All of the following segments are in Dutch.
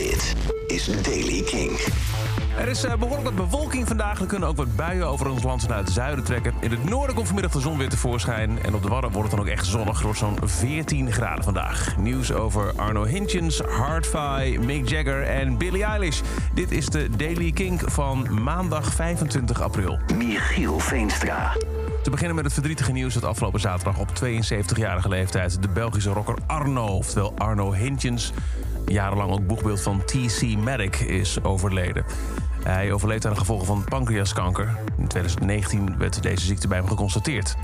Dit is Daily King. Er is eh, behoorlijk wat bewolking vandaag. Er kunnen ook wat buien over ons land naar het zuiden trekken. In het noorden komt vanmiddag de zon weer tevoorschijn. En op de Wadden wordt het dan ook echt zonnig. door zo'n 14 graden vandaag. Nieuws over Arno Hintjens, Hardfi, Mick Jagger en Billie Eilish. Dit is de Daily King van maandag 25 april. Michiel Veenstra. Te beginnen met het verdrietige nieuws dat afgelopen zaterdag op 72-jarige leeftijd... de Belgische rocker Arno, oftewel Arno Hintjens... jarenlang ook boegbeeld van TC Medic, is overleden. Hij overleed aan de gevolgen van pancreaskanker. In 2019 werd deze ziekte bij hem geconstateerd.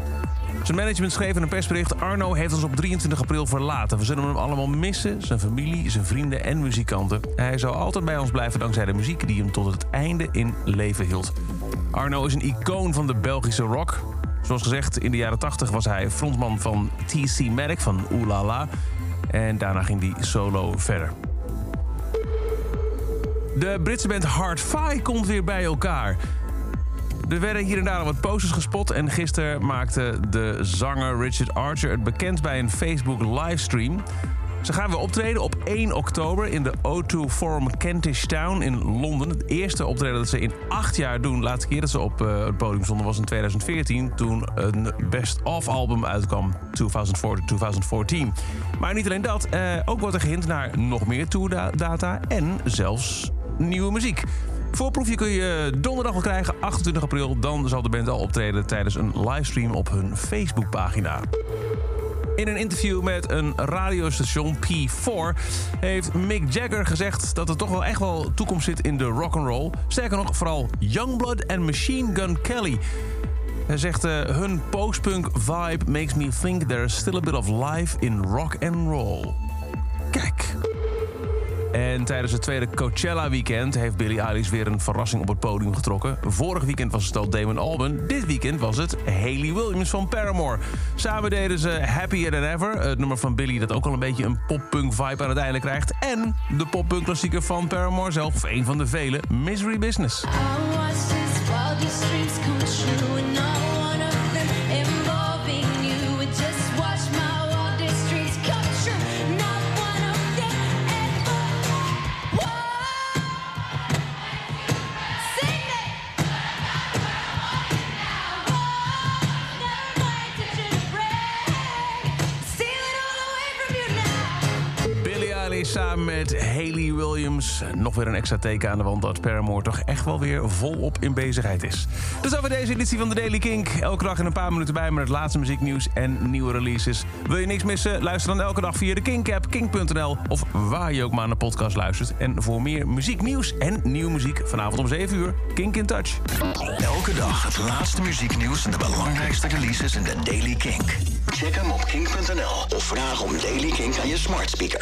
Zijn management schreef in een persbericht... Arno heeft ons op 23 april verlaten. We zullen hem allemaal missen, zijn familie, zijn vrienden en muzikanten. Hij zal altijd bij ons blijven dankzij de muziek... die hem tot het einde in leven hield. Arno is een icoon van de Belgische rock. Zoals gezegd, in de jaren 80 was hij frontman van TC Medic van Ooh La La. En daarna ging hij solo verder. De Britse band Hard Fi komt weer bij elkaar. Er werden hier en daar al wat posters gespot... en gisteren maakte de zanger Richard Archer het bekend bij een Facebook livestream. Ze gaan weer optreden op 1 oktober in de O2 Forum Kentish Town in Londen. Het eerste optreden dat ze in acht jaar doen. De laatste keer dat ze op uh, het podium stonden was in 2014... toen een best-of album uitkwam, 2004-2014. Maar niet alleen dat, uh, ook wordt er gehint naar nog meer tourdata... en zelfs nieuwe muziek. Voorproefje kun je donderdag al krijgen, 28 april. Dan zal de band al optreden tijdens een livestream op hun Facebookpagina. In een interview met een radiostation P4 heeft Mick Jagger gezegd dat er toch wel echt wel toekomst zit in de rock and roll. Sterker nog, vooral Youngblood en Machine Gun Kelly. Hij zegt: uh, hun post-punk vibe makes me think there's still a bit of life in rock and roll. Kijk. En tijdens het tweede Coachella-weekend heeft Billie Eilish weer een verrassing op het podium getrokken. Vorig weekend was het al Damon Albarn. Dit weekend was het Hayley Williams van Paramore. Samen deden ze Happier Than Ever. Het nummer van Billie dat ook al een beetje een pop-punk vibe aan het einde krijgt. En de pop-punk klassieker van Paramore zelf, of een van de vele, Misery Business. Samen met Hayley Williams. Nog weer een extra teken aan de wand dat Paramore toch echt wel weer volop in bezigheid is. Dus over deze editie van de Daily Kink. Elke dag in een paar minuten bij met het laatste muzieknieuws en nieuwe releases. Wil je niks missen? Luister dan elke dag via de Kink-app, kink.nl... of waar je ook maar naar podcast luistert. En voor meer muzieknieuws en nieuwe muziek vanavond om 7 uur, Kink in Touch. Elke dag het laatste muzieknieuws en de belangrijkste releases in de Daily Kink. Check hem op kink.nl of vraag om Daily Kink aan je smart speaker.